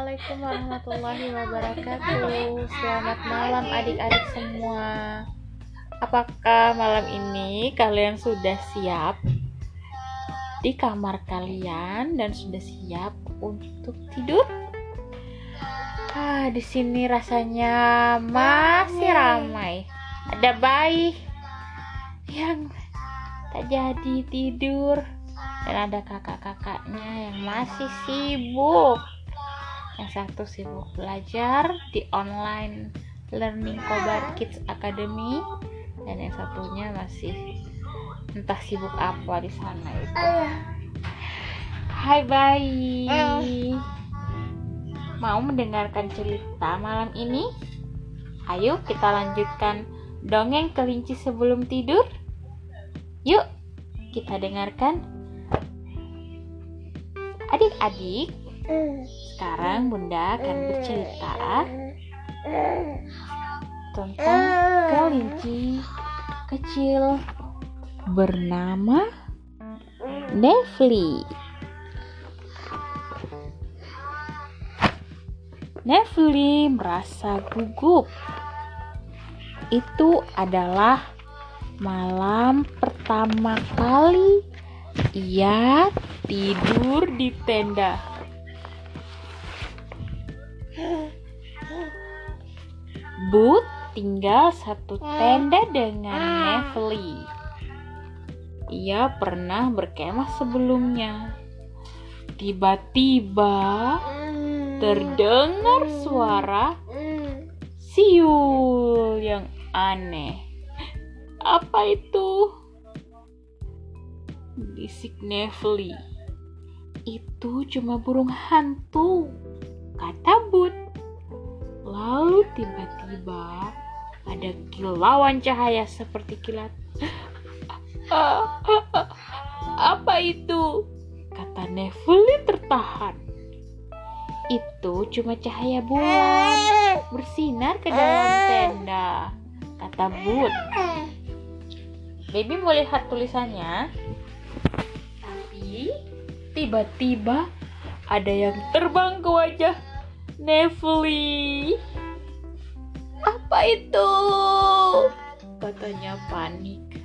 Assalamualaikum warahmatullahi wabarakatuh. Selamat malam adik-adik semua. Apakah malam ini kalian sudah siap di kamar kalian dan sudah siap untuk tidur? Ah, di sini rasanya masih ramai. Ada bayi yang tak jadi tidur dan ada kakak-kakaknya yang masih sibuk yang satu sibuk belajar di online learning Kobar Kids Academy dan yang satunya masih entah sibuk apa di sana itu. Hai bayi mau mendengarkan cerita malam ini? Ayo kita lanjutkan dongeng kelinci sebelum tidur. Yuk kita dengarkan. Adik-adik sekarang Bunda akan bercerita tentang kelinci kecil bernama Nevli. Nevli merasa gugup. Itu adalah malam pertama kali ia tidur di tenda. But tinggal satu tenda dengan Nevely. Ia pernah berkemah sebelumnya. Tiba-tiba terdengar suara siul yang aneh. Apa itu? Bisik Nevely. Itu cuma burung hantu, tiba-tiba ada kilauan cahaya seperti kilat. Apa itu? Kata Neville tertahan. Itu cuma cahaya bulan bersinar ke dalam tenda, kata Bud. Baby mau lihat tulisannya? Tapi tiba-tiba ada yang terbang ke wajah Neville. Apa itu? Katanya panik.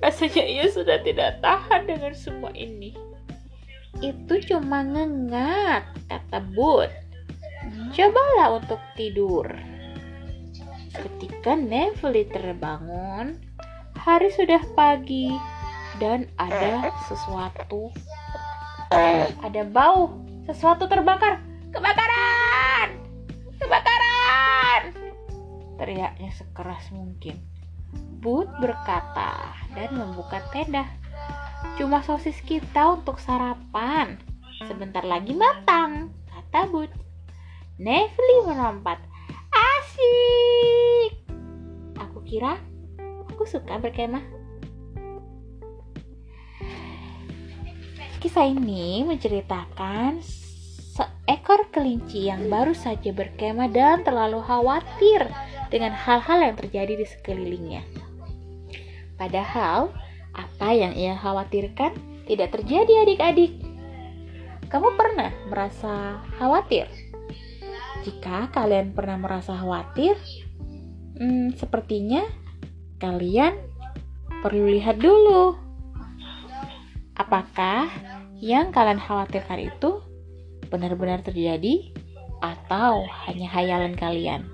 Rasanya ia sudah tidak tahan dengan semua ini. Itu cuma ngengat, kata Bud. Cobalah untuk tidur. Ketika Neville terbangun, hari sudah pagi dan ada sesuatu. Ada bau, sesuatu terbakar. Kebakaran! Teriaknya sekeras mungkin. Bud berkata dan membuka tenda. Cuma sosis kita untuk sarapan. Sebentar lagi matang, kata Bud. Nevely melompat. Asik! Aku kira aku suka berkemah. Kisah ini menceritakan seekor kelinci yang baru saja berkemah dan terlalu khawatir dengan hal-hal yang terjadi di sekelilingnya. Padahal, apa yang ia khawatirkan tidak terjadi adik-adik. Kamu pernah merasa khawatir? Jika kalian pernah merasa khawatir, hmm, sepertinya kalian perlu lihat dulu. Apakah yang kalian khawatirkan itu benar-benar terjadi atau hanya hayalan kalian?